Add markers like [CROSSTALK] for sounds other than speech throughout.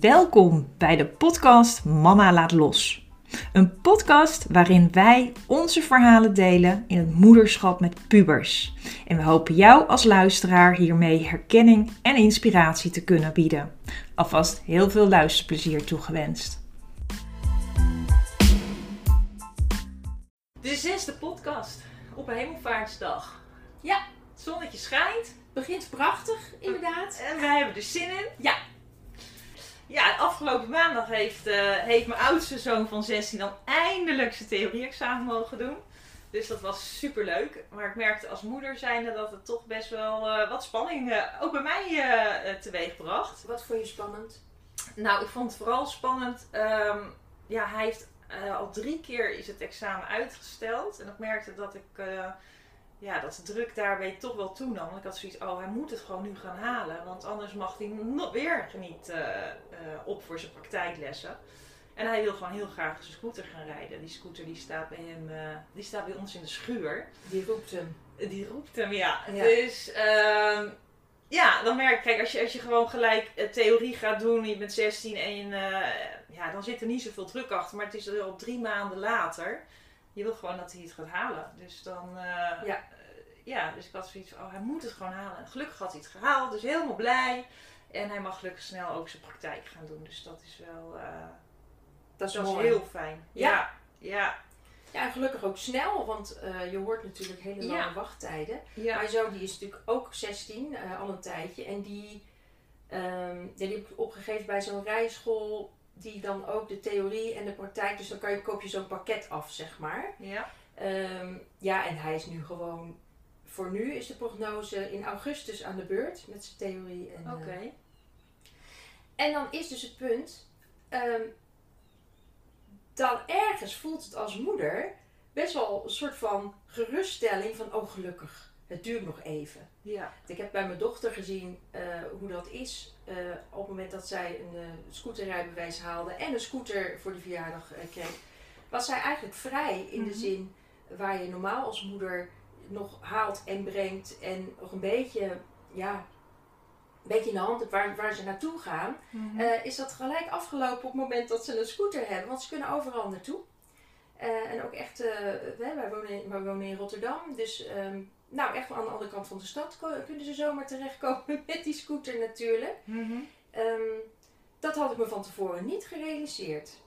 Welkom bij de podcast Mama Laat Los. Een podcast waarin wij onze verhalen delen in het moederschap met pubers. En we hopen jou als luisteraar hiermee herkenning en inspiratie te kunnen bieden. Alvast heel veel luisterplezier toegewenst. De zesde podcast op hemelvaartsdag. Ja. Het zonnetje schijnt Begint prachtig, inderdaad. en wij hebben er zin in. Ja. Ja, afgelopen maandag heeft, eh, heeft mijn oudste zoon van 16 dan eindelijk zijn theorie-examen mogen doen. Dus dat was super leuk. Maar ik merkte als moeder zijnde dat het toch best wel eh, wat spanning eh, ook bij mij eh, teweeg bracht. Wat vond je spannend? Nou, ik vond het vooral spannend. ehm, ja, hij heeft al drie keer is het examen uitgesteld. En ik merkte dat ik ja, dat de druk daarbij toch wel toenam. Want ik had zoiets, oh, hij moet het gewoon nu gaan halen. Want anders mag hij nog weer niet eh, eh, op voor zijn praktijklessen. En hij wil gewoon heel graag zijn scooter gaan rijden. Die scooter die staat bij hem, eh, die staat bij ons in de schuur. Die roept hem. Die roept hem, ja. Ja. Dus ehm, ja, dan merk ik, kijk, als je, als je gewoon gelijk theorie gaat doen, je bent 16 en ja, dan zit er niet zoveel druk achter. Maar het is al drie maanden later. Je wil gewoon dat hij het gaat halen. Dus dan, Ja. Ja, dus ik had zoiets van, oh, hij moet het gewoon halen. En gelukkig had hij het gehaald, dus helemaal blij. En hij mag gelukkig snel ook zijn praktijk gaan doen. Dus dat is wel, eh, Dat is dat is heel fijn. Ja. ja. ja. Ja, en gelukkig ook snel, want eh, je hoort natuurlijk hele lange Ja. wachttijden. ja. Mijn zoon die is natuurlijk ook 16, eh, al een tijdje. En die, ehm die heb ik opgegeven bij zo'n rijschool die dan ook de theorie en de praktijk, dus dan kan je, koop je zo'n pakket af, zeg maar. ja. Ehm, ja, en hij is nu gewoon, voor nu is de prognose in augustus aan de beurt met zijn theorie. En, eh, Oké. En dan is dus het punt, ehm, dan ergens voelt het als moeder best wel een soort van geruststelling van, oh gelukkig, het duurt nog even. Ja. Ik heb bij mijn dochter gezien eh, hoe dat is eh, op het moment dat zij een eh, scooterrijbewijs haalde en een scooter voor de verjaardag kreeg. Was zij eigenlijk vrij in de Mhm. zin waar je normaal als moeder nog haalt en brengt en nog een beetje, ja, een beetje in de hand hebt waar, waar ze naartoe gaan. Mhm. Eh, is dat gelijk afgelopen op het moment dat ze een scooter hebben. Want ze kunnen overal naartoe. Eh, en ook echt, eh, wij, wij, wonen in, wij wonen in Rotterdam. Dus ehm, nou, echt aan de andere kant van de stad kunnen ze zomaar terechtkomen [LAUGHS] met die scooter natuurlijk. Mhm. Ehm, dat had ik me van tevoren niet gerealiseerd.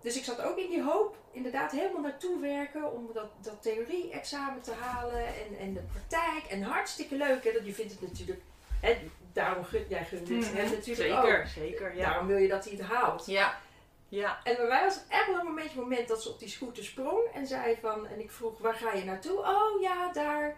Dus ik zat ook in die hoop, inderdaad helemaal naartoe werken om dat, dat theorie-examen te halen en, en de praktijk. En hartstikke leuk, hè? Dat je vindt het natuurlijk, hè, daarom gun jij gunt het Mhm. hem natuurlijk Zeker, ook. zeker. Ja. Daarom wil je dat hij het haalt. Ja. Ja. En bij mij was het echt wel een beetje het moment dat ze op die scooter sprong en zei van, en ik vroeg waar ga je naartoe? Oh ja, daar.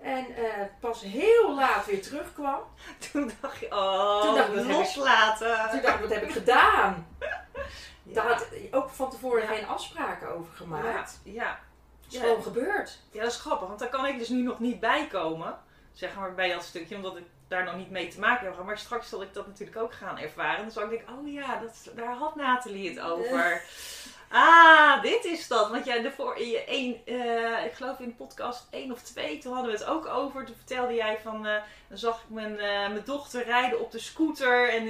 En eh, pas heel laat weer terugkwam. [LAUGHS] Toen dacht je, oh, Toen dacht ik, heb ik- loslaten. Toen dacht ik, wat heb ik gedaan? [LAUGHS] Daar had ook van tevoren geen afspraken over gemaakt. Ja. Ja. Het is gewoon gebeurd. ja, dat is grappig, want daar kan ik dus nu nog niet bij komen. Zeg maar bij dat stukje, omdat ik daar nog niet mee te maken heb. Maar straks zal ik dat natuurlijk ook gaan ervaren. Dan zal ik oh ja, dat, daar had Nathalie het over. [LAUGHS] Ah, dit is dat. Want jij ervoor in je één, eh, ik geloof in podcast één of twee, toen hadden we het ook over. Toen vertelde jij van, eh, dan zag ik mijn, eh, mijn dochter rijden op de scooter. En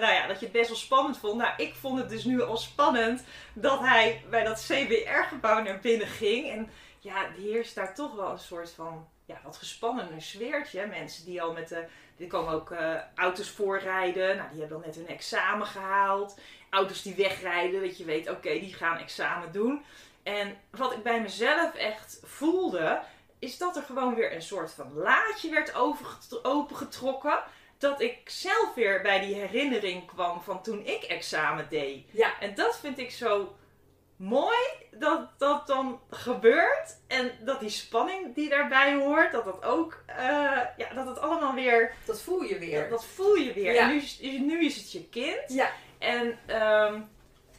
nou ja, dat je het best wel spannend vond. Nou, ik vond het dus nu al spannend dat hij bij dat CBR-gebouw naar binnen ging. En ja, er heerst daar toch wel een soort van, ja, wat gespannener sfeertje. Mensen die al met de, er komen ook auto's voorrijden. Nou, die hebben dan net hun examen gehaald. Auto's die wegrijden, dat je weet, oké, die gaan examen doen. En wat ik bij mezelf echt voelde, is dat er gewoon weer een soort van laadje werd opengetrokken. Dat ik zelf weer bij die herinnering kwam van toen ik examen deed. Ja. En dat vind ik zo mooi dat dat dan gebeurt. En dat die spanning die daarbij hoort, dat dat ook, eh, ja, dat het allemaal weer, Dat voel je weer. dat, dat voel je weer. Ja. En nu, nu is het je kind. Ja. En ehm,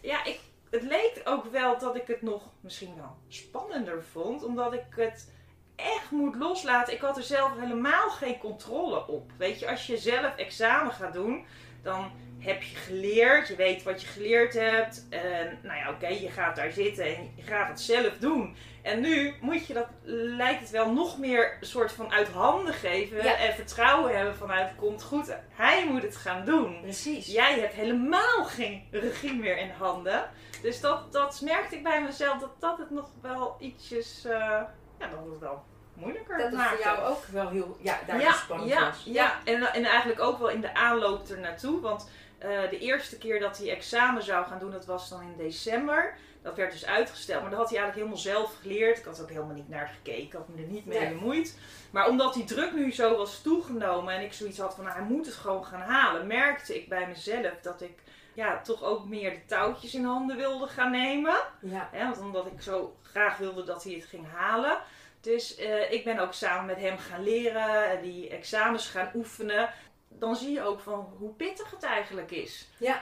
ja, ik, het leek ook wel dat ik het nog misschien wel spannender vond, omdat ik het echt moet loslaten. Ik had er zelf helemaal geen controle op. Weet je, als je zelf examen gaat doen, dan heb je geleerd, je weet wat je geleerd hebt. En nou ja, oké, je gaat daar zitten en je gaat het zelf doen. En nu moet je dat, lijkt het wel, nog meer een soort van uit handen geven. Ja. En vertrouwen hebben vanuit, komt goed, hij moet het gaan doen. Precies. Jij hebt helemaal geen regie meer in handen. Dus dat, dat merkte ik bij mezelf, dat dat het nog wel ietsjes, eh, ja, dat het wel moeilijker Dat voor jou ook wel heel, ja, daar ja, spannend ja, was. Ja, en, en eigenlijk ook wel in de aanloop er naartoe. Want eh, de eerste keer dat hij examen zou gaan doen, dat was dan in december. Dat werd dus uitgesteld, maar dat had hij eigenlijk helemaal zelf geleerd. Ik had ook helemaal niet naar gekeken, ik had me er niet mee Nee. bemoeid. Maar omdat die druk nu zo was toegenomen en ik zoiets had van nou, hij moet het gewoon gaan halen, merkte ik bij mezelf dat ik ja, toch ook meer de touwtjes in handen wilde gaan nemen. Ja. Hè, want omdat ik zo graag wilde dat hij het ging halen. Dus eh, ik ben ook samen met hem gaan leren en die examens gaan oefenen. Dan zie je ook van hoe pittig het eigenlijk is. Ja.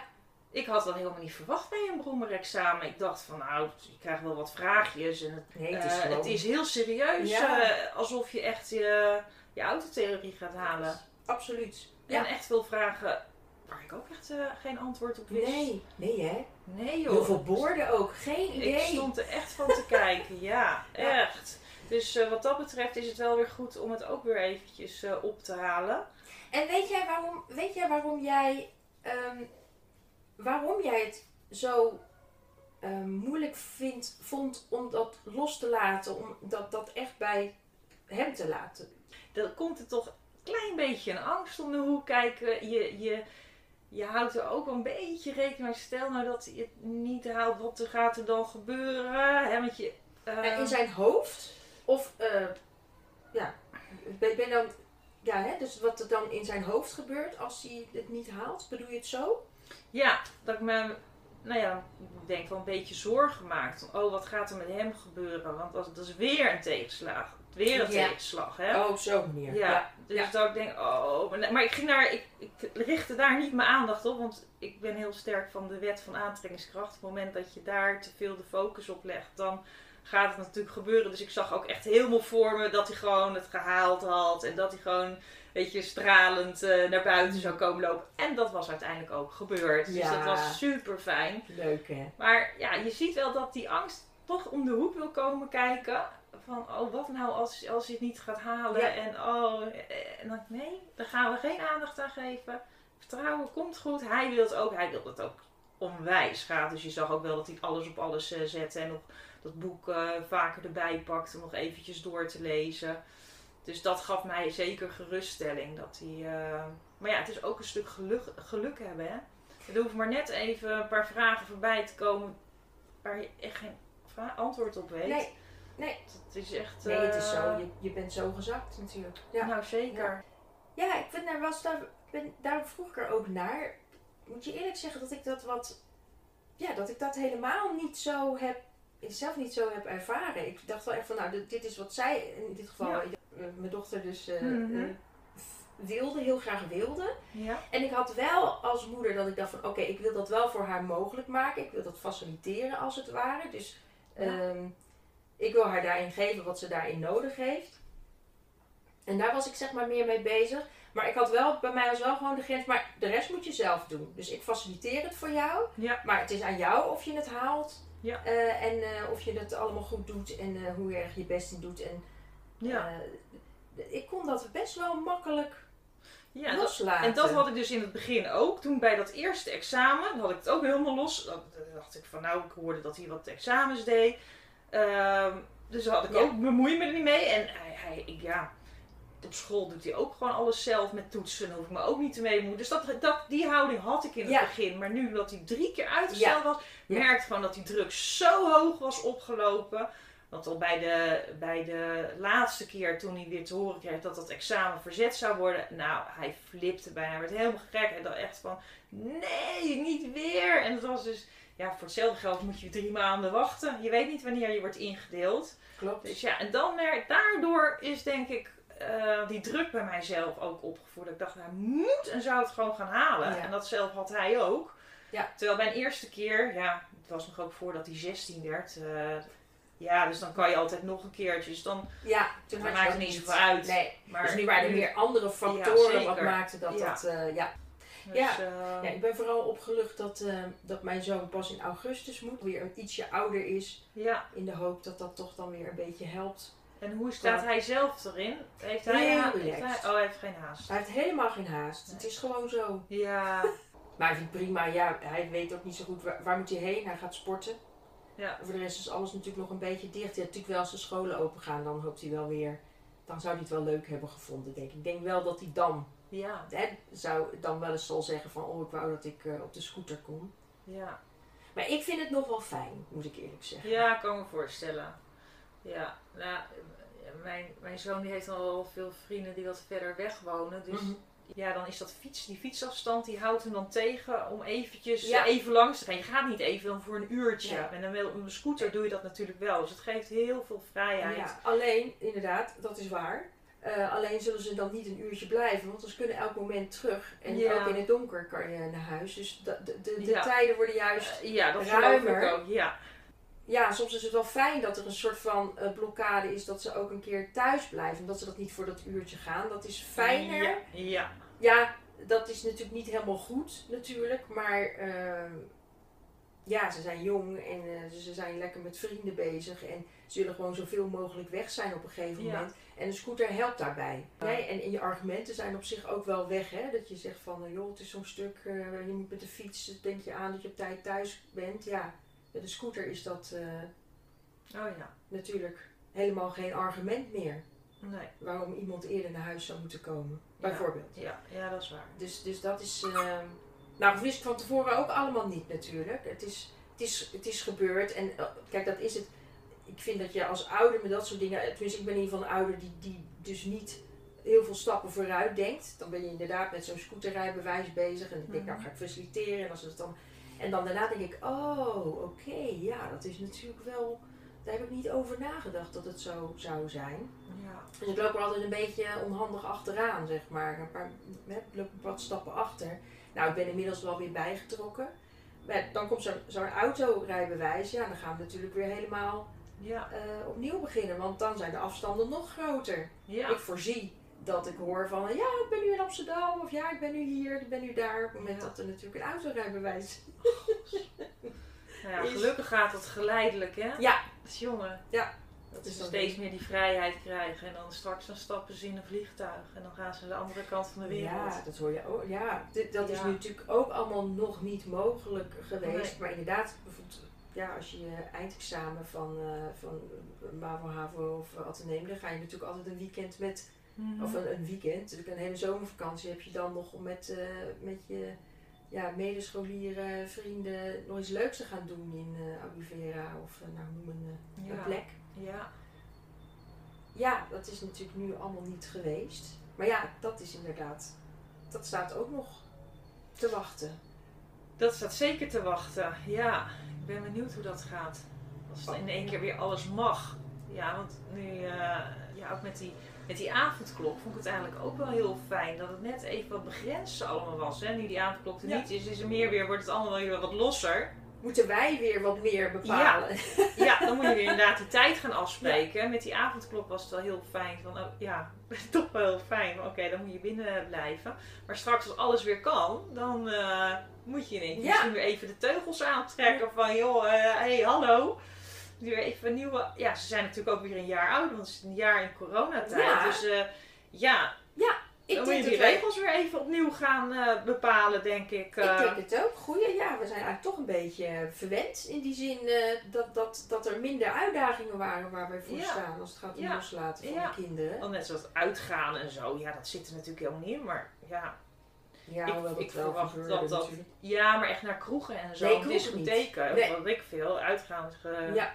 Ik had dat helemaal niet verwacht bij een brommerexamen. Ik dacht van nou, je krijgt wel wat vraagjes. En het, Nee, het is eh, gewoon... het is heel serieus. Ja. eh, alsof je echt je, je autotheorie gaat halen. Absoluut. En echt veel vragen waar ik ook echt geen antwoord op wist. Nee, nee hè. Nee joh. Heel veel borden ook. Geen idee. Ik stond er echt van te kijken, ja, [LAUGHS] Ja. echt. Dus eh, wat dat betreft is het wel weer goed om het ook weer eventjes eh, op te halen. En weet jij waarom, weet jij waarom jij, ehm, waarom jij het zo ehm, moeilijk vindt, vond om dat los te laten, om dat, dat echt bij hem te laten? Dan komt er toch een klein beetje een angst om de hoek kijken. Je, je, je houdt er ook een beetje rekening mee. Stel nou dat je het niet haalt, wat er gaat er dan gebeuren? Hè? Want je, En in zijn hoofd? Of, eh, ja, ben, ben dan, ja hè, dus wat er dan in zijn hoofd gebeurt als hij het niet haalt, bedoel je het zo? Ja, dat ik me, nou ja, ik denk wel een beetje zorgen maakt. Oh, wat gaat er met hem gebeuren? Want als, dat is weer een tegenslag. Weer een Ja. tegenslag, hè? Oh, op zo'n manier. Ja, dus Ja. dat ik denk, oh, maar- maar ik ging daar, ik, ik richtte daar niet mijn aandacht op, want ik ben heel sterk van de wet van aantrekkingskracht. Op het moment dat je daar te veel de focus op legt, dan gaat het natuurlijk gebeuren. Dus ik zag ook echt helemaal voor me dat hij gewoon het gehaald had en dat hij gewoon, weet je, stralend eh, naar buiten zou komen lopen. En dat was uiteindelijk ook gebeurd. Dus dat was super fijn. Leuk hè? Maar ja, je ziet wel dat die angst toch om de hoek wil komen kijken. Van, oh, wat nou als, als je het niet gaat halen? Ja. En oh, eh, en dan, nee, daar gaan we geen aandacht aan geven. Vertrouwen komt goed. Hij wil het ook. Hij wil het ook onwijs graag. Dus je zag ook wel dat hij alles op alles eh, zette. En nog dat boek eh, vaker erbij pakte om nog eventjes door te lezen. Dus dat gaf mij zeker geruststelling. Dat hij, eh, Maar ja, het is ook een stuk geluk, geluk hebben. Hè? Er hoeft maar net even een paar vragen voorbij te komen waar je echt geen antwoord op weet. Nee, nee. Het is echt. Nee, het is eh, zo. Je, je bent zo gezakt natuurlijk. Ja, Nou, zeker. ja ik vind daar was daar, ben, daar vroeg ik er ook naar. Moet je eerlijk zeggen dat ik dat wat. Ja, dat ik dat helemaal niet zo heb. Zelf niet zo heb ervaren. Ik dacht wel echt van, nou, dit, dit is wat zij in dit geval, Ja. eh, mijn dochter dus eh, Mhm. eh, wilde, heel graag wilde. Ja. En ik had wel als moeder dat ik dacht van oké, ik wil dat wel voor haar mogelijk maken. Ik wil dat faciliteren als het ware. Dus Ja. ehm, ik wil haar daarin geven wat ze daarin nodig heeft. En daar was ik zeg maar meer mee bezig. Maar ik had wel, bij mij was wel gewoon de grens, maar de rest moet je zelf doen. Dus ik faciliteer het voor jou. Ja. Maar het is aan jou of je het haalt. Ja. Eh, en eh, of je het allemaal goed doet en eh, hoe erg je best in doet. En Ja. ik kon dat best wel makkelijk ja dat- loslaten. en dat had ik dus in het begin ook. Toen bij dat eerste examen had ik het ook helemaal los. Dan dacht ik van nou, ik hoorde dat hij wat examens deed. Ehm, dus had ik Ja. ook bemoei me er niet mee. En hij, hij ik, ja, op school doet hij ook gewoon alles zelf met toetsen. Hoef ik me ook niet te mee. Dus dat, dat, die houding had ik in het Ja. begin. Maar nu dat hij drie keer uitgesteld was, merkte gewoon dat die druk zo hoog was opgelopen. Want al bij de, bij de laatste keer toen hij weer te horen kreeg dat dat examen verzet zou worden. Nou, hij flipte bijna. Hij werd helemaal gek. Hij dacht echt van, nee, niet weer. En dat was dus, ja, voor hetzelfde geld moet je drie maanden wachten. Je weet niet wanneer je wordt ingedeeld. Klopt. Dus ja, en dan daardoor is denk ik eh, die druk bij mijzelf ook opgevoerd. Ik dacht, hij moet en zou het gewoon gaan halen. Ja. En dat zelf had hij ook. Ja. Terwijl mijn eerste keer, ja, het was nog ook voordat hij 16 werd. eh, ja, dus dan kan je altijd nog een keertje. Dus dan Ja, toen maakt het niet zoveel uit. Nee, maar dus nu waren er meer andere factoren wat maakte dat Ja. dat... eh, ja. Dus, Ja. Ja, ik ben vooral opgelucht dat, dat mijn zoon pas in augustus moet. Weer een ietsje ouder is. ja. In de hoop dat dat toch dan weer een beetje helpt. En hoe staat hij zelf erin? Heeft hij, Heel heeft hij- Oh, hij heeft geen haast. Hij heeft helemaal geen haast. Nee. Het is gewoon zo. Ja, [LAUGHS] Maar hij vindt prima. Ja, hij weet ook niet zo goed waar, waar moet hij heen. Hij gaat sporten. ja. Voor de rest is alles natuurlijk nog een beetje dicht. Ja, natuurlijk wel als de scholen open gaan, dan hoopt hij wel weer. Dan zou hij het wel leuk hebben gevonden, denk ik. Ik denk wel dat hij dan, Ja, hè, zou, dan wel eens zal zeggen van, oh ik wou dat ik eh, op de scooter kon. ja. Maar ik vind het nog wel fijn, moet ik eerlijk zeggen. Ja, ik kan me voorstellen. Ja, nou, mijn, mijn zoon die heeft al wel veel vrienden die wat verder weg wonen. Dus Mhm. ja, dan is dat fiets, die fietsafstand, die houdt hem dan tegen om eventjes Ja. even langs te gaan. Je gaat niet even dan voor een uurtje. En dan op een scooter doe je dat natuurlijk wel. Dus het geeft heel veel vrijheid. Ja, alleen, inderdaad, dat is waar. Eh, alleen zullen ze dan niet een uurtje blijven, want ze kunnen elk moment terug. En Ja. ook in het donker kan je naar huis. Dus de, de, de, de Ja. tijden worden juist Eh, ja, dat ruimer. ik ook. Ja, ja, soms is het wel fijn dat er een soort van eh, blokkade is dat ze ook een keer thuis blijven. Omdat ze dat niet voor dat uurtje gaan. Dat is fijner. Ja, ja. Ja, dat is natuurlijk niet helemaal goed natuurlijk. Maar ehm, ja, ze zijn jong en eh, ze zijn lekker met vrienden bezig. En ze willen gewoon zoveel mogelijk weg zijn op een gegeven Ja. moment. En een scooter helpt daarbij. Nee, en, en je argumenten zijn op zich ook wel weg. Hè? Dat je zegt van, eh, joh, het is zo'n stuk, eh, je moet met de fiets, denk je aan dat je op tijd thuis bent. Ja, met een scooter is dat eh, Oh ja. natuurlijk helemaal geen argument meer. Nee. Waarom iemand eerder naar huis zou moeten komen, bijvoorbeeld. Ja, ja, dat is waar. Dus, dus dat is. ehm, nou, dat wist ik van tevoren ook allemaal niet natuurlijk. Het is, het is, het is gebeurd. En eh, kijk, dat is het. Ik vind dat je als ouder met dat soort dingen. Tenminste, ik ben in ieder geval een ouder die, die dus niet heel veel stappen vooruit denkt. Dan ben je inderdaad met zo'n scooterrijbewijs bezig. En ik denk, Mhm. nou ga ik faciliteren. En, als het dan, en dan daarna denk ik, oh, oké, ja, dat is natuurlijk wel. Daar heb ik niet over nagedacht dat het zo zou zijn. Ja. Dus ik loop er altijd een beetje onhandig achteraan, zeg maar. Een paar, ik loop een wat stappen achter. Nou, ik ben inmiddels wel weer bijgetrokken. Maar dan komt zo'n zo'n autorijbewijs. Ja, dan gaan we natuurlijk weer helemaal Ja. eh, opnieuw beginnen. Want dan zijn de afstanden nog groter. Ja. Ik voorzie dat ik hoor van, ja, ik ben nu in Amsterdam. Of ja, ik ben nu hier, ik ben nu daar. Op het moment Ja. dat er natuurlijk een autorijbewijs Nou [LAUGHS] ja, is- gelukkig gaat het geleidelijk, hè? Ja. Dus jongen, Dat dat is ze steeds meer die vrijheid krijgen. En dan straks dan stappen ze in een vliegtuig. En dan gaan ze de andere kant van de wereld. Ja, dat hoor je ook. Ja, dit, dat is Ja. nu natuurlijk ook allemaal nog niet mogelijk geweest. Nee. Maar inderdaad, bijvoorbeeld, ja, als je je eindexamen van, eh van MAVO, HAVO of uh, Atheneum, dan ga je natuurlijk altijd een weekend met, Mhm. of een, een weekend, dus een hele zomervakantie heb je dan nog om met, eh, met je ja, medescholieren, vrienden nog iets leuks te gaan doen in eh Albufeira of eh, nou noem een, Ja. een plek. Ja. Ja, dat is natuurlijk nu allemaal niet geweest. Maar ja, dat is inderdaad, dat staat ook nog te wachten. Dat staat zeker te wachten. Ja, ik ben benieuwd hoe dat gaat. Als het in één keer weer alles mag. Ja, want nu, ja, ook met die, met die avondklok vond ik het eigenlijk ook wel heel fijn. Dat het net even wat begrensd allemaal was. Hè? Nu die avondklok er Ja. niet is, is er meer weer, wordt het allemaal weer wat losser. Moeten wij weer wat meer bepalen? Ja, dan moet je weer [LAUGHS] inderdaad die tijd gaan afspreken. Met die avondklok was het wel heel fijn. Van, oh, ja, [LAUGHS] toch wel heel fijn. Oké, dan moet je binnen blijven. Maar straks als alles weer kan, dan eh, moet je in één keer Ja. misschien weer even de teugels aantrekken. Van joh, hé, hey, hallo. Weer even nieuwe... Ja, ze zijn natuurlijk ook weer een jaar oud, want het is een jaar in coronatijd. Ja. Dus eh, ja, Ik dan moet je die regels weer even opnieuw gaan eh, bepalen, denk ik. ik eh. denk het ook. Goeie, ja, we zijn eigenlijk toch een beetje verwend. In die zin dat, dat, dat er minder uitdagingen waren waar wij voor Ja. staan. Als het gaat om Ja. loslaten van Ja. de kinderen. Want net zoals uitgaan en zo, ja, dat zit er natuurlijk helemaal niet in. Maar ja, Ja, Ik- dat verwacht gebeurde dat dat- natuurlijk. Ja, maar echt naar kroegen en zo. Nee, kroegen discotheken, Nee. wat ik veel, uitgaans, eh, Ja,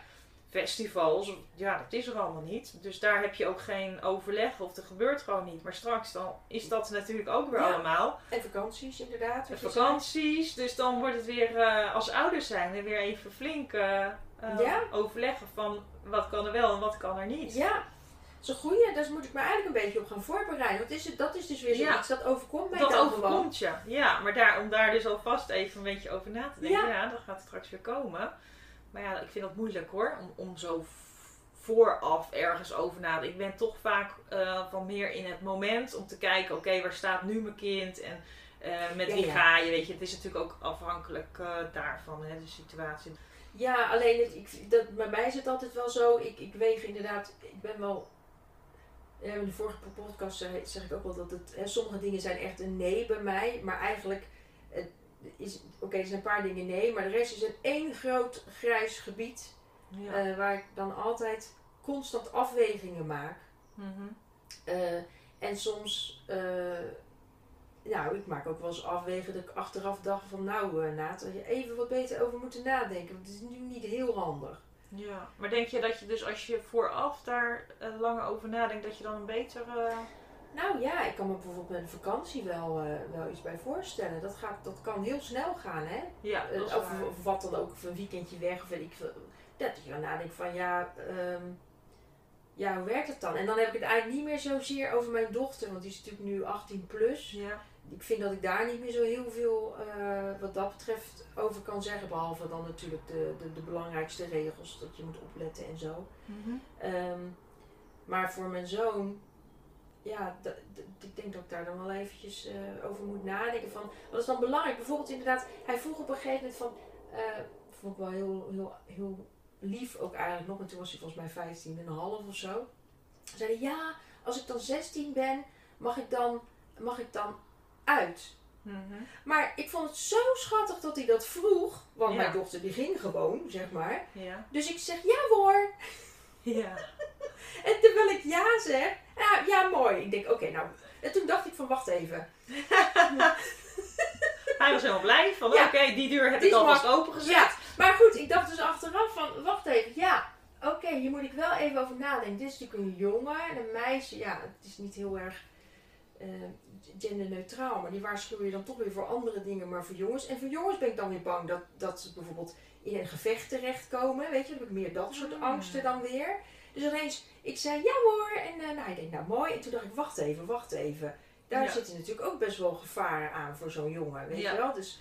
festivals. Ja, dat is er allemaal niet. Dus daar heb je ook geen overleg of er gebeurt gewoon niet. Maar straks dan is dat natuurlijk ook weer Ja. allemaal. en vakanties inderdaad. Je vakanties, dus dan wordt het weer eh, als ouders zijn er weer even flink eh, eh, Ja. overleggen van wat kan er wel en wat kan er niet. Ja, dat is een goeie. Daar moet ik me eigenlijk een beetje op gaan voorbereiden. Want is het, dat is dus weer Ja. zoiets dat overkomt mij Dat dan overkomt je. Ja, maar daar, om daar dus alvast even een beetje over na te denken. Ja. Ja, dat gaat straks weer komen. Maar ja, ik vind dat moeilijk hoor. Om, om zo vooraf ergens over na te denken. Ik ben toch vaak eh, van meer in het moment. Om te kijken, oké, waar staat nu mijn kind? En Eh, met Ja, wie ja. ga je, weet je. Het is natuurlijk ook afhankelijk eh, daarvan, hè, de situatie. Ja, alleen het, ik, dat, bij mij is het altijd wel zo. Ik, ik weeg inderdaad, ik ben wel. In de vorige podcast zeg, ik ook wel dat het, hè, sommige dingen zijn echt een nee bij mij. Maar eigenlijk is, oké, er zijn een paar dingen nee. Maar de rest is een één groot grijs gebied. Ja. eh, waar ik dan altijd constant afwegingen maak. Mhm. Eh, en soms, eh, nou, ik maak ook wel eens afwegen dat ik achteraf dacht van, nou, uh, Naat, had je even wat beter over moeten nadenken. Want het is nu niet heel handig. Ja, maar denk je dat je dus als je vooraf daar langer over nadenkt, dat je dan een betere... Nou ja, ik kan me bijvoorbeeld met een vakantie wel, eh, wel iets bij voorstellen. Dat, gaat, dat kan heel snel gaan, hè? Ja, Eh, of, of wat dan ook, of een weekendje weg, of weet ik veel. Dat je dan nadenkt van, ja, ehm, ja, hoe werkt het dan? En dan heb ik het eigenlijk niet meer zozeer over mijn dochter, want die is natuurlijk nu 18 plus. Ja. ik vind dat ik daar niet meer zo heel veel eh, wat dat betreft over kan zeggen. Behalve dan natuurlijk de, de, de belangrijkste regels, dat je moet opletten en zo. Ehm, maar voor mijn zoon, ja, ik denk dat ik daar dan wel eventjes eh, over moet nadenken. Van, wat is dan belangrijk? Bijvoorbeeld inderdaad, hij vroeg op een gegeven moment van, eh vond ik wel heel, heel, heel lief ook eigenlijk nog. En toen was hij volgens mij 15 en een half of zo. Hij zei, ja, als ik dan 16 ben, mag ik dan, mag ik dan uit? Mhm. Maar ik vond het zo schattig dat hij dat vroeg. Want Ja. mijn dochter die ging gewoon, zeg maar. Ja. Dus ik zeg ja hoor. Ja. [LAUGHS] En terwijl ik ja zeg, ja, ja mooi. Ik denk oké nou. En toen dacht ik van wacht even. [LAUGHS] Hij was helemaal blij van, Ja. oké, die deur heb Die ik alvast opengezet. Ja, maar goed, ik dacht dus achteraf van wacht even. Ja, oké, hier moet ik wel even over nadenken. Dit is natuurlijk een jongen en een meisje. Ja, het is niet heel erg eh, genderneutraal. Maar die waarschuwen je dan toch weer voor andere dingen, maar voor jongens. En voor jongens ben ik dan weer bang dat, dat ze bijvoorbeeld in een gevecht terechtkomen. Weet je, dan heb ik meer dat soort Hmm. angsten dan weer. Dus ineens, ik zei ja hoor. En eh, nou, ik denk nou mooi. En toen dacht ik, wacht even, wacht even. Daar Ja. zitten natuurlijk ook best wel gevaren aan voor zo'n jongen, weet Ja. je wel. Dus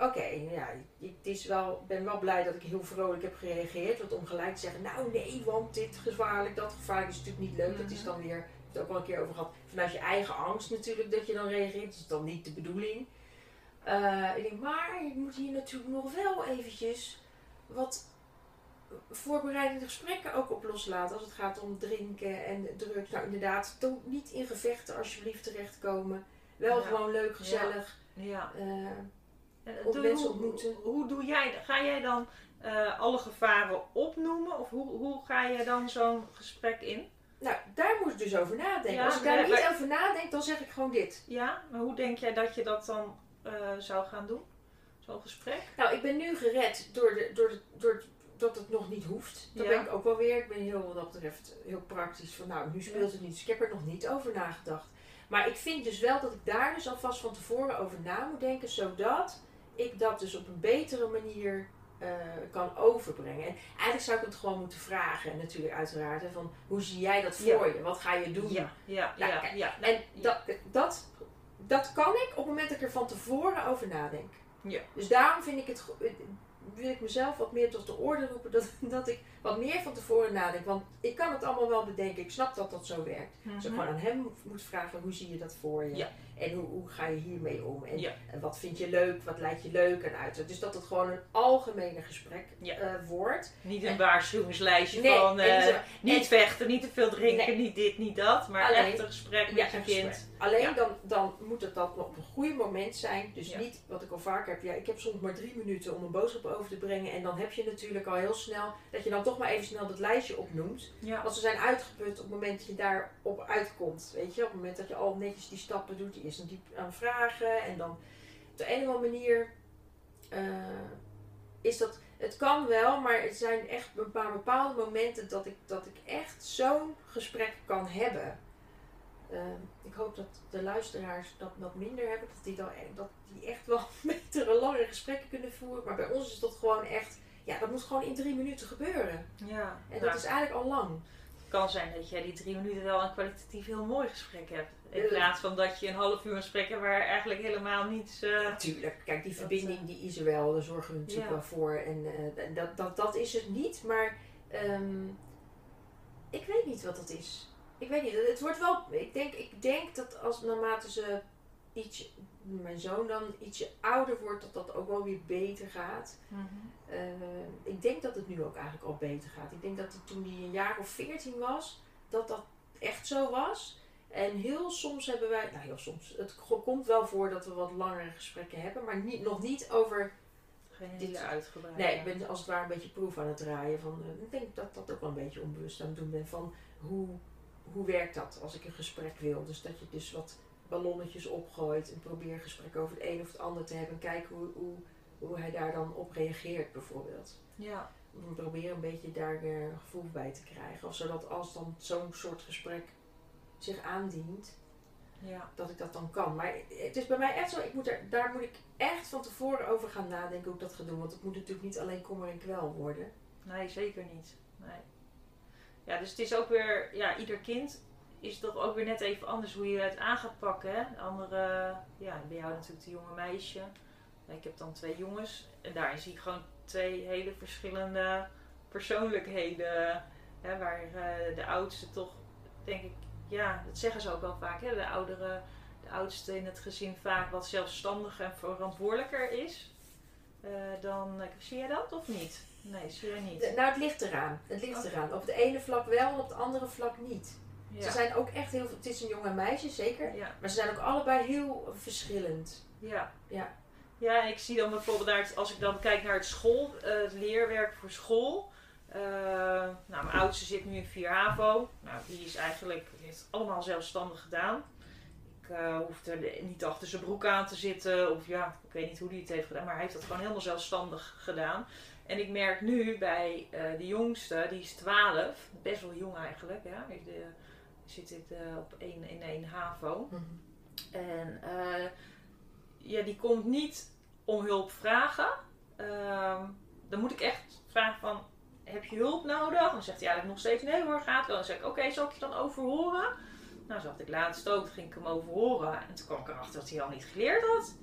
oké, ja, ik het is wel, ben wel blij dat ik heel vrolijk heb gereageerd. Want om gelijk te zeggen, nou nee, want dit gevaarlijk, dat gevaarlijk is natuurlijk niet leuk. Dat is Mhm. dan weer, ik heb het ook al een keer over gehad, vanuit je eigen angst natuurlijk dat je dan reageert. Dat is dan niet de bedoeling. Eh, ik denk, maar je moet hier natuurlijk nog wel eventjes wat voorbereidende gesprekken ook op loslaten. Als het gaat om drinken en drugs. Nou inderdaad, toch niet in gevechten alsjeblieft terechtkomen. Wel Ja. gewoon leuk, gezellig. Ja. eh, doe- mensen hoe, ontmoeten. Hoe doe jij, ga jij dan eh, alle gevaren opnoemen? Of hoe, hoe ga je dan zo'n gesprek in? nou, daar moet ik dus over nadenken. Ja, Als ik daar niet over nadenk, dan zeg ik gewoon dit. Ja, maar hoe denk jij dat je dat dan eh, zou gaan doen? Zo'n gesprek? Nou, ik ben nu gered door, de, door, de, door dat het nog niet hoeft. Dat Ja. ben ik ook wel weer. Ik ben heel wat dat betreft heel praktisch van nou, nu speelt het niet. Dus ik heb er nog niet over nagedacht. Maar ik vind dus wel dat ik daar dus alvast van tevoren over na moet denken, zodat ik dat dus op een betere manier eh, kan overbrengen. En eigenlijk zou ik het gewoon moeten vragen, en natuurlijk uiteraard, hè, van hoe zie jij dat voor je? Wat ga je doen? Ja, ja, Nou, ja. ja. En dat, dat, dat kan ik op het moment dat ik er van tevoren over nadenk. Ja. Dus daarom vind ik het, wil ik mezelf wat meer tot de orde roepen dat, [LAUGHS] dat ik wat meer van tevoren nadenk. Want ik kan het allemaal wel bedenken. Ik snap dat dat zo werkt. Dus ik Mhm. gewoon aan hem moet- moet vragen hoe zie je dat voor je? Ja. En hoe, hoe ga je hiermee om? En, Ja. en wat vind je leuk? Wat lijkt je leuk en uit? Dus dat het gewoon een algemene gesprek Ja. eh, wordt. Niet een waarschuwingslijstje Nee, van en eh, niet en- vechten, niet te veel drinken, Nee. niet dit, niet dat. Maar Alleen- echt een gesprek met je kind. gesprek. Alleen dan, dan moet het dat op een goede moment zijn. Dus niet wat ik al vaker heb. Ja, ik heb soms maar drie minuten om een boodschap over te brengen. En dan heb je natuurlijk al heel snel dat je dan toch maar even snel dat lijstje opnoemt. Want ze zijn uitgeput op het moment dat je daarop uitkomt. Weet je, op het moment dat je al netjes die stappen doet. Die eerst een diep aan vragen. En dan op de een of andere manier eh, is dat. Het kan wel, maar het zijn echt een paar bepaalde momenten dat ik, dat ik echt zo'n gesprek kan hebben. Eh, ik hoop dat de luisteraars dat wat minder hebben. Dat die, dan, e- dat die echt wel [LAUGHS] betere, langere gesprekken kunnen voeren. Maar bij ons is dat gewoon echt. Ja, dat moet gewoon in drie minuten gebeuren. Ja. En dat is eigenlijk al lang. Het kan zijn dat jij die drie minuten wel een kwalitatief heel mooi gesprek hebt. In Eh. plaats van dat je een half uur een gesprek hebt waar eigenlijk helemaal niets... eh, Natuurlijk, kijk, die verbinding die is er wel, daar zorgen we natuurlijk Ja. wel voor. En eh, en dat, dat, dat is het niet, maar ehm, ik weet niet wat dat is. Ik weet niet, het wordt wel, ik denk, ik denk dat als naarmate ze iets, mijn zoon dan ietsje ouder wordt, dat dat ook wel weer beter gaat. Mhm. Eh, ik denk dat het nu ook eigenlijk al beter gaat. Ik denk dat het toen hij een jaar of veertien was, dat dat echt zo was. En heel soms hebben wij, nou heel soms, het komt wel voor dat we wat langere gesprekken hebben, maar niet, nog niet over, Geen Dit- hele uitgebreide. nee, ik ben als het ware een beetje proef aan het draaien. Van, eh, ik denk dat dat ook wel een beetje onbewust aan het doen ben van hoe, hoe werkt dat als ik een gesprek wil. Dus dat je dus wat ballonnetjes opgooit en probeer een gesprek over het een of het ander te hebben en kijken hoe, hoe, hoe hij daar dan op reageert bijvoorbeeld. Ja, Om probeer een beetje daar eh, een gevoel bij te krijgen. Of zodat als dan zo'n soort gesprek zich aandient, ja. dat ik dat dan kan. Maar het is bij mij echt zo, ik moet er, daar moet ik echt van tevoren over gaan nadenken hoe ik dat ga doen. Want het moet natuurlijk niet alleen kommer en kwel worden. Nee, zeker niet. Nee. Ja, dus het is ook weer, ja, ieder kind is toch ook weer net even anders hoe je het aan gaat pakken. Hè? De andere, ja, bij jou natuurlijk de jonge meisje. Ik heb dan twee jongens. En daarin zie ik gewoon twee hele verschillende persoonlijkheden. Hè, waar eh, de oudste toch, denk ik, ja, dat zeggen ze ook wel vaak. Hè? De oudere, de oudste in het gezin vaak wat zelfstandiger en verantwoordelijker is. eh, dan, zie jij dat of niet? Nee, zie jij niet. De- nou, het ligt eraan. Het ligt eraan. Op de ene vlak wel, op het andere vlak niet. Ja. Ze zijn ook echt heel, het is een jonge meisje, zeker. Ja, Maar ze zijn ook allebei heel verschillend. ja. Ja. Ja, en ik zie dan bijvoorbeeld het, als ik dan kijk naar het school, eh, het leerwerk voor school. Eh, nou, mijn oudste zit nu in 4 HAVO. Nou, die is eigenlijk heeft allemaal zelfstandig gedaan. Ik hoefde er niet achter zijn broek aan te zitten. Of ja, ik weet niet hoe hij het heeft gedaan. Maar hij heeft dat gewoon helemaal zelfstandig gedaan. En ik merk nu bij de jongste, die is 12. Best wel jong eigenlijk. Ja. Ik, zit ik eh, op 1 in 1 HAVO. En eh, ja, die komt niet om hulp vragen. Ehm, dan moet ik echt vragen van, heb je hulp nodig? Dan zegt hij eigenlijk nog steeds, nee hoor, gaat wel. Dan zeg ik, oké, zal ik je dan overhoren? Nou, zo had ik laatst ook, ging ik hem overhoren. En toen kwam ik erachter dat hij al niet geleerd had.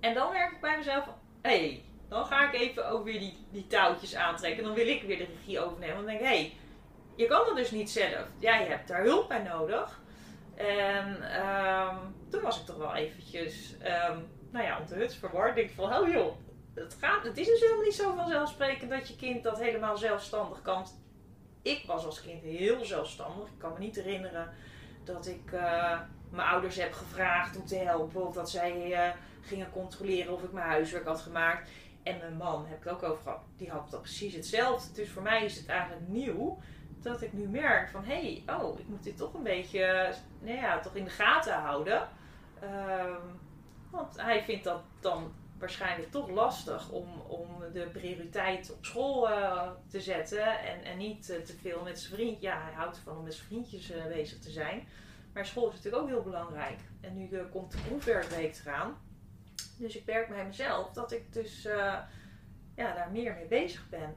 En dan merk ik bij mezelf hé, hey, dan ga ik even ook weer die, die touwtjes aantrekken. Dan wil ik weer de regie overnemen. Dan denk ik, hé, hey, je kan dat dus niet zelf. Jij hebt daar hulp bij nodig. En ehm, toen was ik toch wel eventjes, ehm, nou ja, om de huts verward. Ik van, oh joh, het, gaat, het is dus helemaal niet zo vanzelfsprekend dat je kind dat helemaal zelfstandig kan. Ik was als kind heel zelfstandig. Ik kan me niet herinneren dat ik eh, mijn ouders heb gevraagd om te helpen. Of dat zij eh, gingen controleren of ik mijn huiswerk had gemaakt. En mijn man, heb ik het ook over gehad, die had dat precies hetzelfde. Dus voor mij is het eigenlijk nieuw dat ik nu merk van hé, hey, oh, ik moet dit toch een beetje nou ja, toch in de gaten houden. Ehm, want hij vindt dat dan waarschijnlijk toch lastig om, om de prioriteit op school eh, te zetten en, en niet eh, te veel met zijn vriend. Ja, hij houdt ervan om met zijn vriendjes eh, bezig te zijn. Maar school is natuurlijk ook heel belangrijk. En nu komt de proefwerkweek eraan. Dus ik merk bij mezelf dat ik dus ja, daar meer mee bezig ben.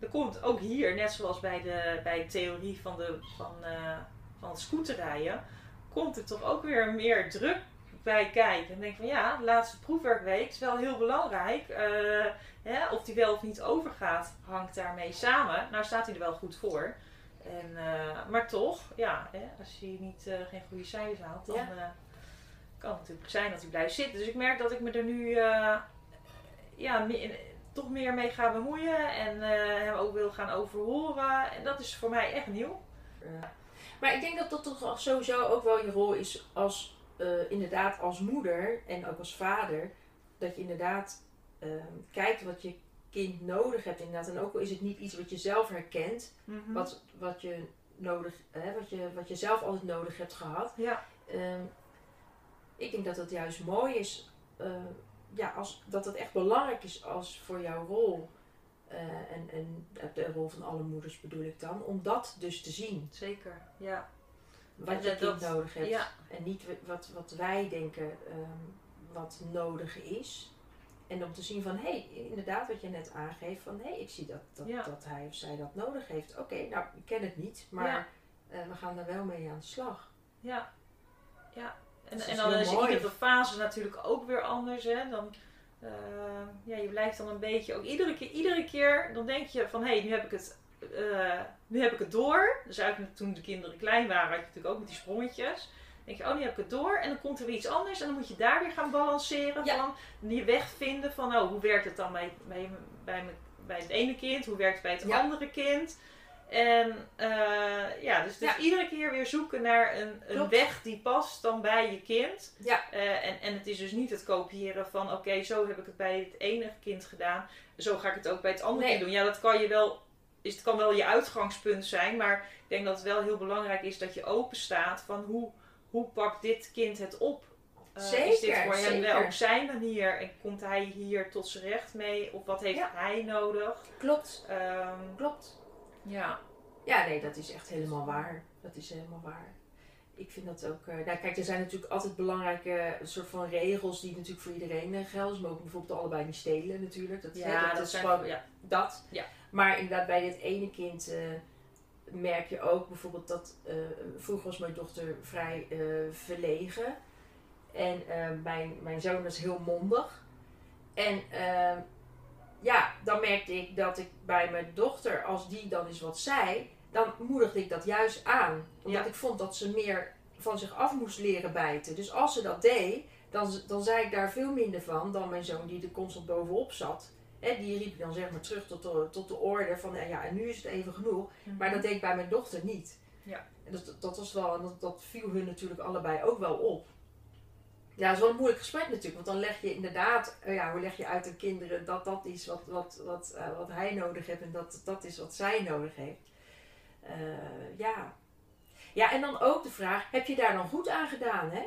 Er komt ook hier, net zoals bij de, bij de theorie van, de, van, eh, van het scooterrijden, komt er toch ook weer meer druk bij kijken. En denk van ja, de laatste proefwerkweek is wel heel belangrijk. Eh, hè, of die wel of niet overgaat, hangt daarmee samen. Nou staat hij er wel goed voor. En, eh, maar toch, ja, hè, als hij niet, geen goede cijfers haalt, dan Ja. kan het natuurlijk zijn dat hij blijft zitten. Dus ik merk dat ik me er nu ja, toch meer mee ga bemoeien en eh, hem ook wil gaan overhoren. En dat is voor mij echt nieuw. Maar ik denk dat dat toch sowieso ook wel je rol is als, eh, inderdaad als moeder en ook als vader. Dat je inderdaad eh, kijkt wat je kind nodig hebt inderdaad. En ook al is het niet iets wat je zelf herkent, Mhm. wat, wat, je nodig, hè, wat, je, wat je zelf altijd nodig hebt gehad. Ja, Ehm, ik denk dat het juist mooi is, eh, ja, als, dat het echt belangrijk is als voor jouw rol. eh, en, en de rol van alle moeders bedoel ik dan, om dat dus te zien. zeker. Ja. Wat En je kind dat- nodig hebt. Ja, En niet wa- wat, wat wij denken ehm, wat nodig is. En om te zien van, hé, hey, inderdaad wat je net aangeeft, van hé, hey, ik zie dat, dat, Ja. dat hij of zij dat nodig heeft. Oké, nou, ik ken het niet, maar Ja. eh, we gaan daar wel mee aan de slag. ja. Ja. En, en dan is iedere fase natuurlijk ook weer anders. Hè? Dan, eh, ja, je blijft dan een beetje, ook iedere keer, iedere keer, dan denk je van, hé, hey, nu heb ik het... eh, nu heb ik het door. Dus eigenlijk toen de kinderen klein waren, had je natuurlijk ook met die sprongetjes. denk je, oh, nu heb ik het door. En dan komt er weer iets anders. En dan moet je daar weer gaan balanceren. Ja. Van die weg vinden van, oh, hoe werkt het dan bij, bij, bij, bij het ene kind? Hoe werkt het bij het Ja. andere kind? En eh, ja, dus, dus Ja. iedere keer weer zoeken naar een, een weg die past dan bij je kind. Ja. Eh, en, en het is dus niet het kopiëren van, oké, zo heb ik het bij het ene kind gedaan. Zo ga ik het ook bij het andere Nee. kind doen. Ja, dat kan je wel, is, het kan wel je uitgangspunt zijn. Maar ik denk dat het wel heel belangrijk is dat je open staat van hoe, hoe pakt dit kind het op? Eh, is dit Zeker, voor hem wel zeker. op zijn manier en komt hij hier tot zijn recht mee? Of wat heeft Ja. hij nodig? Klopt, Ehm, klopt. Ja. Ja, nee, dat is echt helemaal waar. Dat is helemaal waar. Ik vind dat ook. eh, nou, kijk, er zijn natuurlijk altijd belangrijke soort van regels die natuurlijk voor iedereen eh, gelden. Ze mogen bijvoorbeeld allebei niet stelen, natuurlijk. Dat, hè, Ja, dat, dat is gewoon ja. dat. Ja. Maar inderdaad, bij dit ene kind eh, merk je ook bijvoorbeeld dat. eh, vroeger was mijn dochter vrij eh, verlegen. En eh, mijn, mijn zoon was heel mondig. En eh, ja, dan merkte ik dat ik bij mijn dochter, als die dan eens wat zei, dan moedigde ik dat juist aan. Omdat Ja. ik vond dat ze meer van zich af moest leren bijten. Dus als ze dat deed, dan, dan zei ik daar veel minder van dan mijn zoon die er constant bovenop zat. Hè, die riep ik dan zeg maar terug tot de, tot de orde van eh, ja, en nu is het even genoeg. Maar dat deed ik bij mijn dochter niet. Ja. En dat, dat was wel, en dat, dat viel hun natuurlijk allebei ook wel op. Ja, dat is wel een moeilijk gesprek natuurlijk, want dan leg je inderdaad, eh, ja, hoe leg je uit aan kinderen dat dat is wat, wat, wat, eh, wat hij nodig heeft en dat dat is wat zij nodig heeft. Eh, ja. ja, en dan ook de vraag, heb je daar dan goed aan gedaan, hè?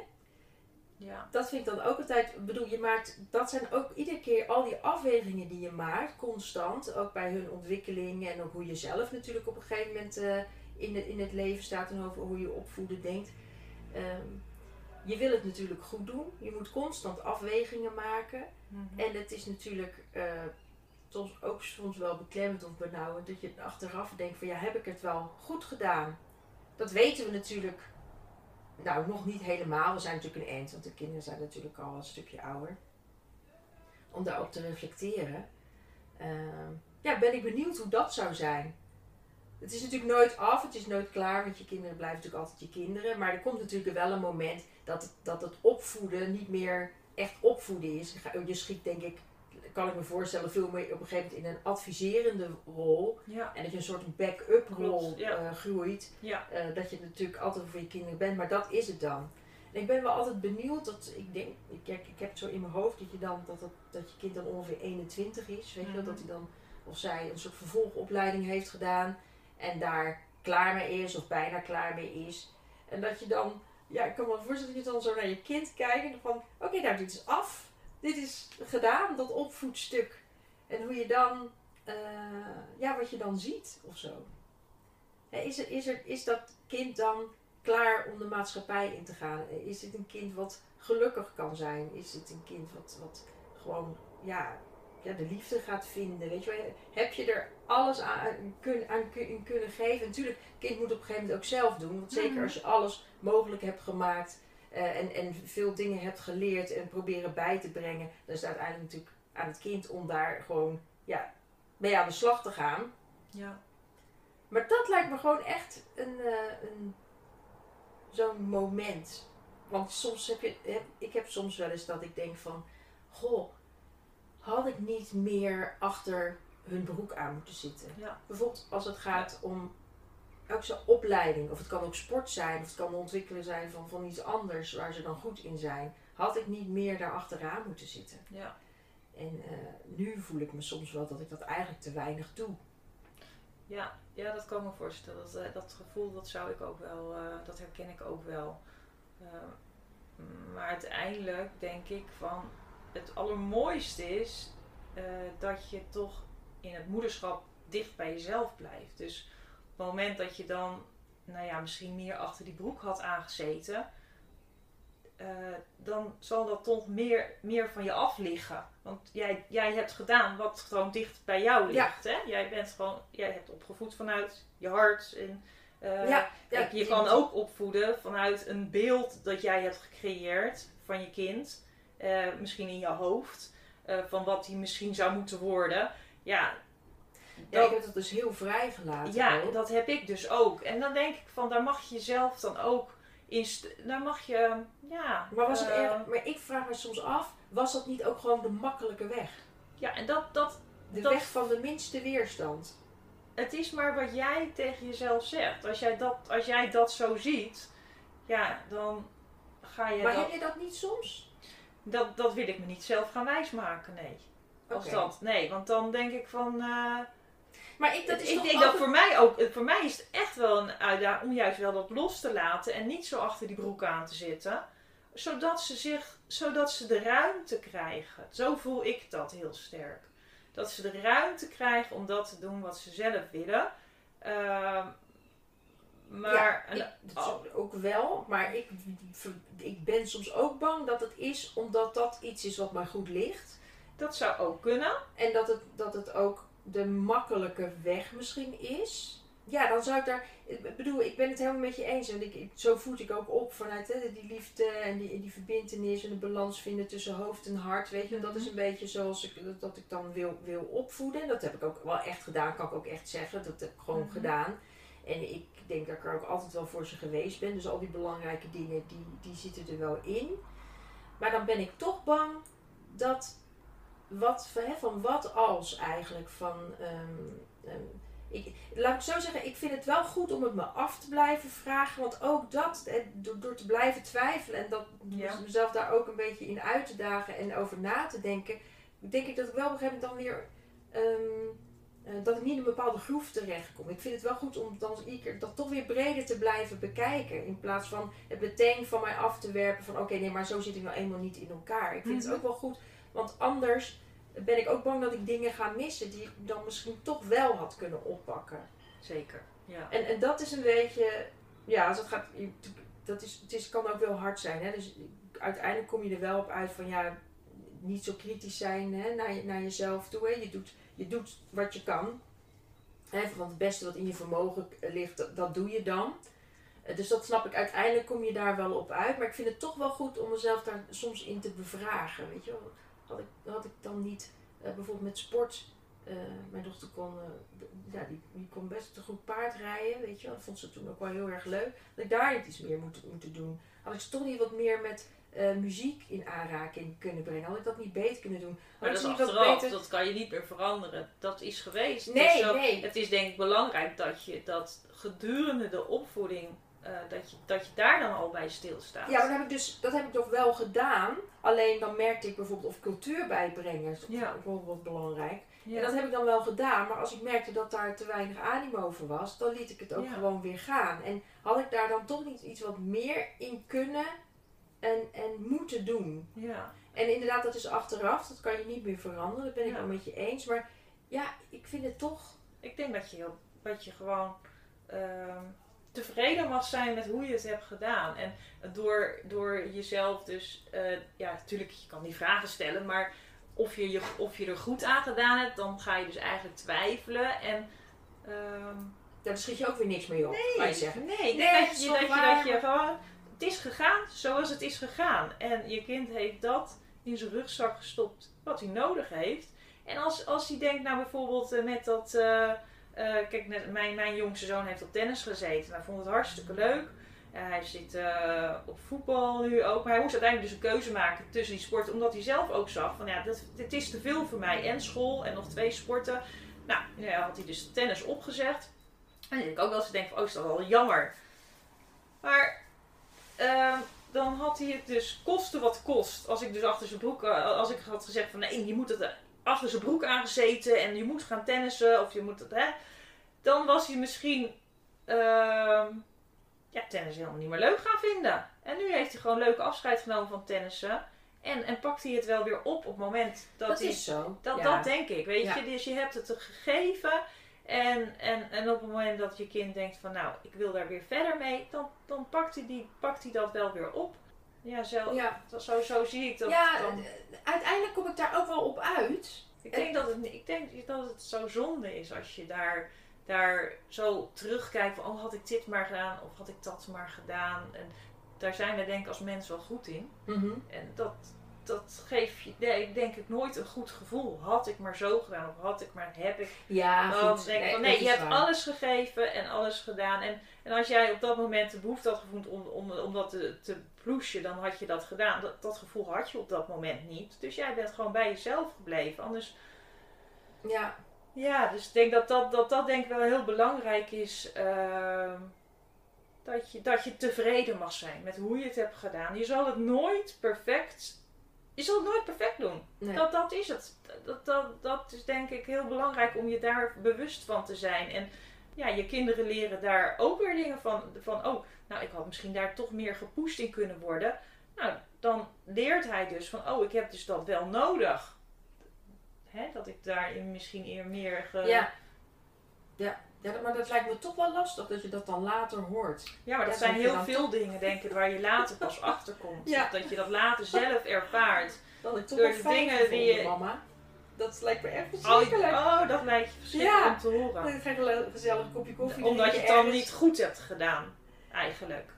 ja. dat vind ik dan ook altijd. Bedoel, je maakt. Dat zijn ook iedere keer al die afwegingen die je maakt, constant. Ook bij hun ontwikkeling en ook hoe je zelf natuurlijk op een gegeven moment eh, in, het, in het leven staat en over hoe je opvoeden denkt. Ehm, je wil het natuurlijk goed doen. Je moet constant afwegingen maken. Mhm. En het is natuurlijk eh, soms ook soms wel beklemmend of benauwend dat je achteraf denkt van ja, heb ik het wel goed gedaan? Dat weten we natuurlijk nou nog niet helemaal. We zijn natuurlijk een eind, want de kinderen zijn natuurlijk al een stukje ouder. Om daarop te reflecteren. Ehm, ja, ben ik benieuwd hoe dat zou zijn. Het is natuurlijk nooit af, het is nooit klaar, want je kinderen blijven natuurlijk altijd je kinderen. Maar er komt natuurlijk wel een moment dat het, dat het opvoeden niet meer echt opvoeden is. Je ga- Je schiet denk ik, kan ik me voorstellen, veel meer op een gegeven moment in een adviserende rol. ja. En dat je een soort backup rol ja. eh, groeit. Ja. Eh, dat je natuurlijk altijd voor je kinderen bent, maar dat is het dan. En ik ben wel altijd benieuwd, dat, ik denk, ik, ik, ik heb het zo in mijn hoofd dat je dan, dat, dat, dat je kind dan ongeveer 21 is, weet je wel, Mhm. dat hij dan, of zij een soort vervolgopleiding heeft gedaan en daar klaar mee is, of bijna klaar mee is. En dat je dan, ja, ik kan me voorstellen dat je dan zo naar je kind kijkt en van, oké, nou dit is af, dit is gedaan, dat opvoedstuk. En hoe je dan, eh, ja, wat je dan ziet of zo. Is, er, is, er, is dat kind dan klaar om de maatschappij in te gaan? Is het een kind wat gelukkig kan zijn? Is het een kind wat, wat gewoon ja, ja, de liefde gaat vinden? Weet je wel? Heb je er alles aan, kun, aan kun- kunnen geven? Natuurlijk, het kind moet op een gegeven moment ook zelf doen. Want zeker Mhm. als je alles mogelijk hebt gemaakt eh, en, en veel dingen hebt geleerd en proberen bij te brengen, dan is het uiteindelijk natuurlijk aan het kind om daar gewoon ja, mee aan de slag te gaan. ja. Maar dat lijkt me gewoon echt een, eh, een zo'n moment. Want soms heb je, heb, ik heb soms wel eens dat ik denk van, goh, had ik niet meer achter hun broek aan moeten zitten? Ja. Bijvoorbeeld als het gaat om zo'n opleiding, of het kan ook sport zijn, of het kan ontwikkelen zijn van, van iets anders waar ze dan goed in zijn. Had ik niet meer daar achteraan moeten zitten? ja. En eh, nu voel ik me soms wel dat ik dat eigenlijk te weinig doe. Ja, ja, dat kan me voorstellen. Dat, eh, dat gevoel, dat zou ik ook wel, eh, dat herken ik ook wel. Eh, maar uiteindelijk denk ik van het allermooiste is dat je toch in het moederschap dicht bij jezelf blijft. Dus op het moment dat je dan, nou ja, misschien meer achter die broek had aangezeten, eh, dan zal dat toch meer, meer van je af liggen. Want jij, jij hebt gedaan wat gewoon dicht bij jou Ja. ligt. Hè? Jij bent gewoon, jij hebt opgevoed vanuit je hart. En, eh, ja, Kijk, je kan ook opvoeden vanuit een beeld dat jij hebt gecreëerd van je kind. Eh, misschien in je hoofd. van wat hij misschien zou moeten worden. Ja, Ja, ik heb dat dus heel vrijgelaten. ja, ook. dat heb ik dus ook. En dan denk ik van, daar mag je zelf dan ook in dan mag je, ja. Maar, was het eh, erg, maar ik vraag me soms af, was dat niet ook gewoon de makkelijke weg? Ja, en dat, dat, De Dat- weg van de minste weerstand. het is maar wat jij tegen jezelf zegt. Als jij dat, als jij dat zo ziet, ja, dan ga je maar dat, heb je dat niet soms? dat, dat wil ik me niet zelf gaan wijsmaken, nee. Als dat, nee, want dan denk ik van, eh, Maar ik, dat is ik denk dat voor mij ook, voor mij is het echt wel een uitdaging om juist wel dat los te laten en niet zo achter die broek aan te zitten. Zodat ze zich, zodat ze de ruimte krijgen. Zo voel ik dat heel sterk. Dat ze de ruimte krijgen om dat te doen wat ze zelf willen. Ehm, maar, ik, dat ook wel, maar ik, ik ben soms ook bang dat het is omdat dat iets is wat mij goed ligt. Dat zou ook kunnen. En dat het, dat het ook de makkelijke weg misschien is. Ja, dan zou ik daar. Ik bedoel, ik ben het helemaal met je eens. En ik, zo voed ik ook op vanuit hè, die liefde en die, die verbindenis en de balans vinden tussen hoofd en hart. Weet je, en dat is een beetje zoals ik, dat, dat ik dan wil, wil opvoeden. En dat heb ik ook wel echt gedaan, kan ik ook echt zeggen. Dat heb ik gewoon Mhm. gedaan. En ik denk dat ik er ook altijd wel voor ze geweest ben. Dus al die belangrijke dingen, die, die zitten er wel in. Maar dan ben ik toch bang dat wat, hè, van wat als eigenlijk van. ehm, ehm, ik, laat ik zo zeggen, ik vind het wel goed om het me af te blijven vragen. Want ook dat, door, door te blijven twijfelen en dat, Ja. mezelf daar ook een beetje in uit te dagen en over na te denken, denk ik dat ik wel op een gegeven moment dan weer. ehm, eh, dat ik niet in een bepaalde groef terechtkom. Ik vind het wel goed om dan iedere keer dat toch weer breder te blijven bekijken. In plaats van het meteen van mij af te werpen van oké, nee, maar zo zit ik nou eenmaal niet in elkaar. Ik vind Mhm. het ook wel goed, want anders ben ik ook bang dat ik dingen ga missen die ik dan misschien toch wel had kunnen oppakken. Zeker. Ja. En, en dat is een beetje, ja, als het gaat, dat is, het is, kan ook wel hard zijn. Hè? Dus uiteindelijk kom je er wel op uit van ja, niet zo kritisch zijn hè, naar, je, naar jezelf toe. Hè? Je, doet, je doet wat je kan. Hè? Want het beste wat in je vermogen ligt, dat, dat doe je dan. Dus dat snap ik. Uiteindelijk kom je daar wel op uit. Maar ik vind het toch wel goed om mezelf daar soms in te bevragen. Weet je wel? Had ik, had ik dan niet eh, bijvoorbeeld met sport. eh, mijn dochter kon, eh, ja, die, die kon best een goed paard rijden. Weet je wel? Dat vond ze toen ook wel heel erg leuk. Dat ik daar niet iets meer moet, moeten doen. Had ik ze toch niet wat meer met muziek in aanraking kunnen brengen. Had ik dat niet beter kunnen doen. Had Maar dat is achteraf, beter- dat kan je niet meer veranderen. Dat is geweest. Nee, Dus zo- nee. Het is denk ik belangrijk dat je dat gedurende de opvoeding, eh, dat, je, dat je daar dan al bij stilstaat. Ja, maar dat heb, ik dus, dat heb ik toch wel gedaan. Alleen dan merkte ik bijvoorbeeld of cultuur bijbrengen. Dat is Ja. wat belangrijk. Ja. En dat heb ik dan wel gedaan. Maar als ik merkte dat daar te weinig animo voor was, dan liet ik het ook Ja. gewoon weer gaan. En had ik daar dan toch niet iets wat meer in kunnen en, en moeten doen. ja. En inderdaad, dat is achteraf. Dat kan je niet meer veranderen. Dat ben ik wel met je eens. Maar ja, ik vind het toch... Ik denk dat je, dat je gewoon ehm, tevreden mag zijn met hoe je het hebt gedaan. En door, door jezelf dus, eh, ja, natuurlijk, je kan die vragen stellen, maar of je, je, of je er goed aan gedaan hebt, dan ga je dus eigenlijk twijfelen. En, Ja, daar schiet je ook weer niks mee op, kan je zeggen. Nee, ik Nee, denk het dat je, dat, je, dat je gewoon, het is gegaan zoals het is gegaan. En je kind heeft dat in zijn rugzak gestopt wat hij nodig heeft. En als, als hij denkt, nou bijvoorbeeld eh, met dat, eh, kijk, net, mijn, mijn jongste zoon heeft op tennis gezeten. Hij vond het hartstikke leuk. Eh, hij zit eh, op voetbal nu ook. Maar hij moest uiteindelijk dus een keuze maken tussen die sporten. Omdat hij zelf ook zag van ja, dat, dit is te veel voor mij. En school en nog twee sporten. Nou, ja, had hij dus tennis opgezegd. En dan denk ik ook wel eens denk van, oh is dat wel jammer. Maar ehm, dan had hij het dus koste wat kost. Als ik dus achter zijn broek, eh, als ik had gezegd van nee, je moet het eh, achter zijn broek aangezeten en je moet gaan tennissen of je moet het, hè. Dan was hij misschien ehm, ja, tennis helemaal niet meer leuk gaan vinden. En nu heeft hij gewoon leuke afscheid genomen van tennissen. En, en pakt hij het wel weer op op het moment dat, Dat hij is zo. dat, Ja. dat denk ik, weet Ja. je. Dus je hebt het gegeven. En, en, en op het moment dat je kind denkt van nou, ik wil daar weer verder mee. Dan, dan pakt, hij die, pakt hij dat wel weer op. Ja, zo, Ja, zo, zo zie ik dat. ja dan. eh, uiteindelijk kom ik daar ook wel op uit. Ik denk, dat het, ik denk dat het zo zonde is als je daar, daar zo terugkijkt van oh, had ik dit maar gedaan of had ik dat maar gedaan. En daar zijn we denk ik als mens wel goed in. Mhm. En dat, dat geeft je nee, denk ik nooit een goed gevoel. Had ik maar zo gedaan of had ik maar, heb ik. Ja, Dan goed. denk ik Nee, van nee, je hebt waar. alles gegeven en alles gedaan. En, en als jij op dat moment de behoefte had gevoeld om, om, om dat te, te ploesje, dan had je dat gedaan. Dat, dat gevoel had je op dat moment niet. Dus jij bent gewoon bij jezelf gebleven. Anders Ja, ja, dus ik denk dat dat, dat, dat denk ik wel heel belangrijk is. ehm, dat, je, dat je tevreden mag zijn met hoe je het hebt gedaan. Je zal het nooit perfect. Je zal het nooit perfect doen. nee. Dat, dat is het. Dat, dat, dat is denk ik heel belangrijk om je daar bewust van te zijn. En ja, je kinderen leren daar ook weer dingen van. Van, oh, nou, ik had misschien daar toch meer gepusht in kunnen worden. Nou, dan leert hij dus van, oh, ik heb dus dat wel nodig. Hè, dat ik daarin misschien eer meer... Ge... ja. Ja. Ja, maar dat lijkt me toch wel lastig dat je dat dan later hoort. Ja, maar dat Ja, zijn heel veel dingen, denk ik, waar je later pas [LAUGHS] achter komt. Ja. Dat je dat later zelf ervaart. Dat ik toch Door wel de fijn dingen gevonden, die je- mama. Dat lijkt me echt Oh, verschrikkelijk. oh, dat lijkt je verschrikkelijk Ja. om te horen. Dan ga je een gezellig kopje koffie Omdat je het dan ergens. niet goed hebt gedaan, eigenlijk.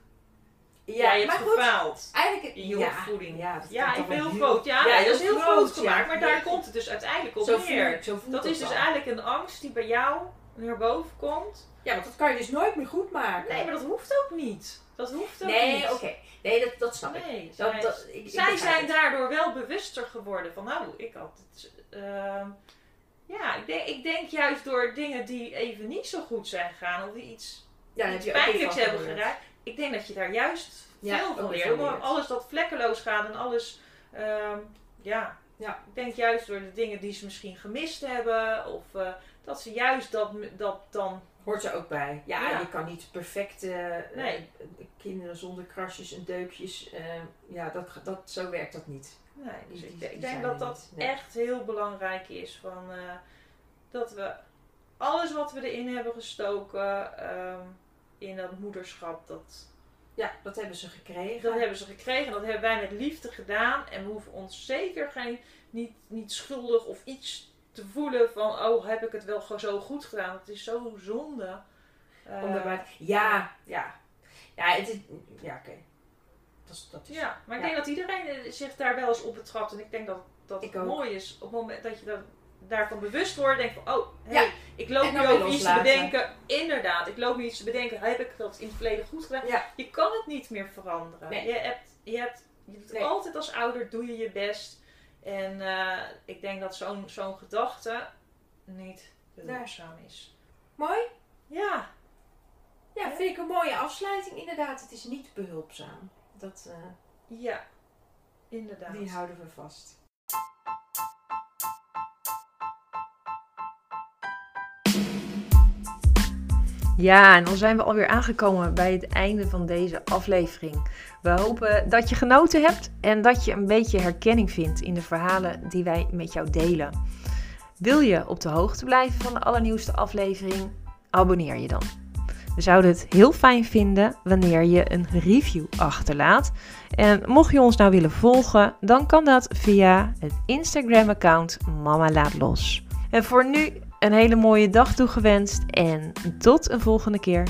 Ja, je maar hebt goed. gefaald Eigenlijk, in je ja, opvoeding. Ja, dat Ja, ik ben heel groot. Ja, ja, dat is heel groot, gemaakt. ja. Maar daar Nee. komt het dus uiteindelijk op Zo neer. voelt Dat is dus eigenlijk een angst die bij jou naar boven komt. Ja, want dat kan je dus nooit meer goed maken. Nee, maar dat hoeft ook niet. Dat hoeft ook nee, niet. oké. Nee, dat, dat snap ik. Nee, Dat, zij- dat, ik, Zij zijn het. daardoor wel bewuster geworden van, nou, ik had het. ehm, ja, ik denk, ik denk juist door dingen die even niet zo goed zijn gegaan of die iets, Ja, iets pijnlijks hebben geraakt, ik denk dat je daar juist Ja, veel van leert. alles dat vlekkeloos gaat en alles, ehm, ja. Ja. Ik denk juist door de dingen die ze misschien gemist hebben of eh, dat ze juist dat, dat dan Hoort er ook bij. Ja, Ja. je kan niet perfect eh, Nee. kinderen zonder krasjes en deukjes. eh, ja, dat, dat, zo werkt dat niet. Nee, dus Die- ik, die ik zijn denk dat dat nee. echt heel belangrijk is. Van, eh, dat we alles wat we erin hebben gestoken ehm, in dat moederschap, dat, Ja, dat hebben ze gekregen. dat hebben ze gekregen. En dat hebben wij met liefde gedaan. En we hoeven ons zeker geen, niet, niet schuldig of iets te voelen van, oh heb ik het wel zo goed gedaan. Het is zo zonde. Eh, ja, ja. Ja, het is, ja oké. Dat is, dat is Ja, maar ik Ja. denk dat iedereen eh, zich daar wel eens op betrapt. En ik denk dat, dat Ik het ook. mooi is op het moment dat je dan daarvan bewust wordt. Denk van, oh, hey, Ja. ik loop nu over iets te bedenken. Inderdaad, ik loop nu iets te bedenken. Heb ik dat in het verleden goed gedaan? Ja. Je kan het niet meer veranderen. Nee. Je hebt, je hebt je doet Nee. altijd als ouder doe je je best. En eh, ik denk dat zo'n zo'n gedachte niet behulpzaam is. Mooi? Ja, Ja, Ja. vind ik een mooie afsluiting inderdaad. Het is niet behulpzaam. Dat, eh, ja, inderdaad. die houden we vast. Ja, en dan zijn we alweer aangekomen bij het einde van deze aflevering. We hopen dat je genoten hebt en dat je een beetje herkenning vindt in de verhalen die wij met jou delen. Wil je op de hoogte blijven van de allernieuwste aflevering? Abonneer je dan. We zouden het heel fijn vinden wanneer je een review achterlaat. En mocht je ons nou willen volgen, dan kan dat via het Instagram-account Mama Laat Los. En voor nu een hele mooie dag toegewenst en tot een volgende keer.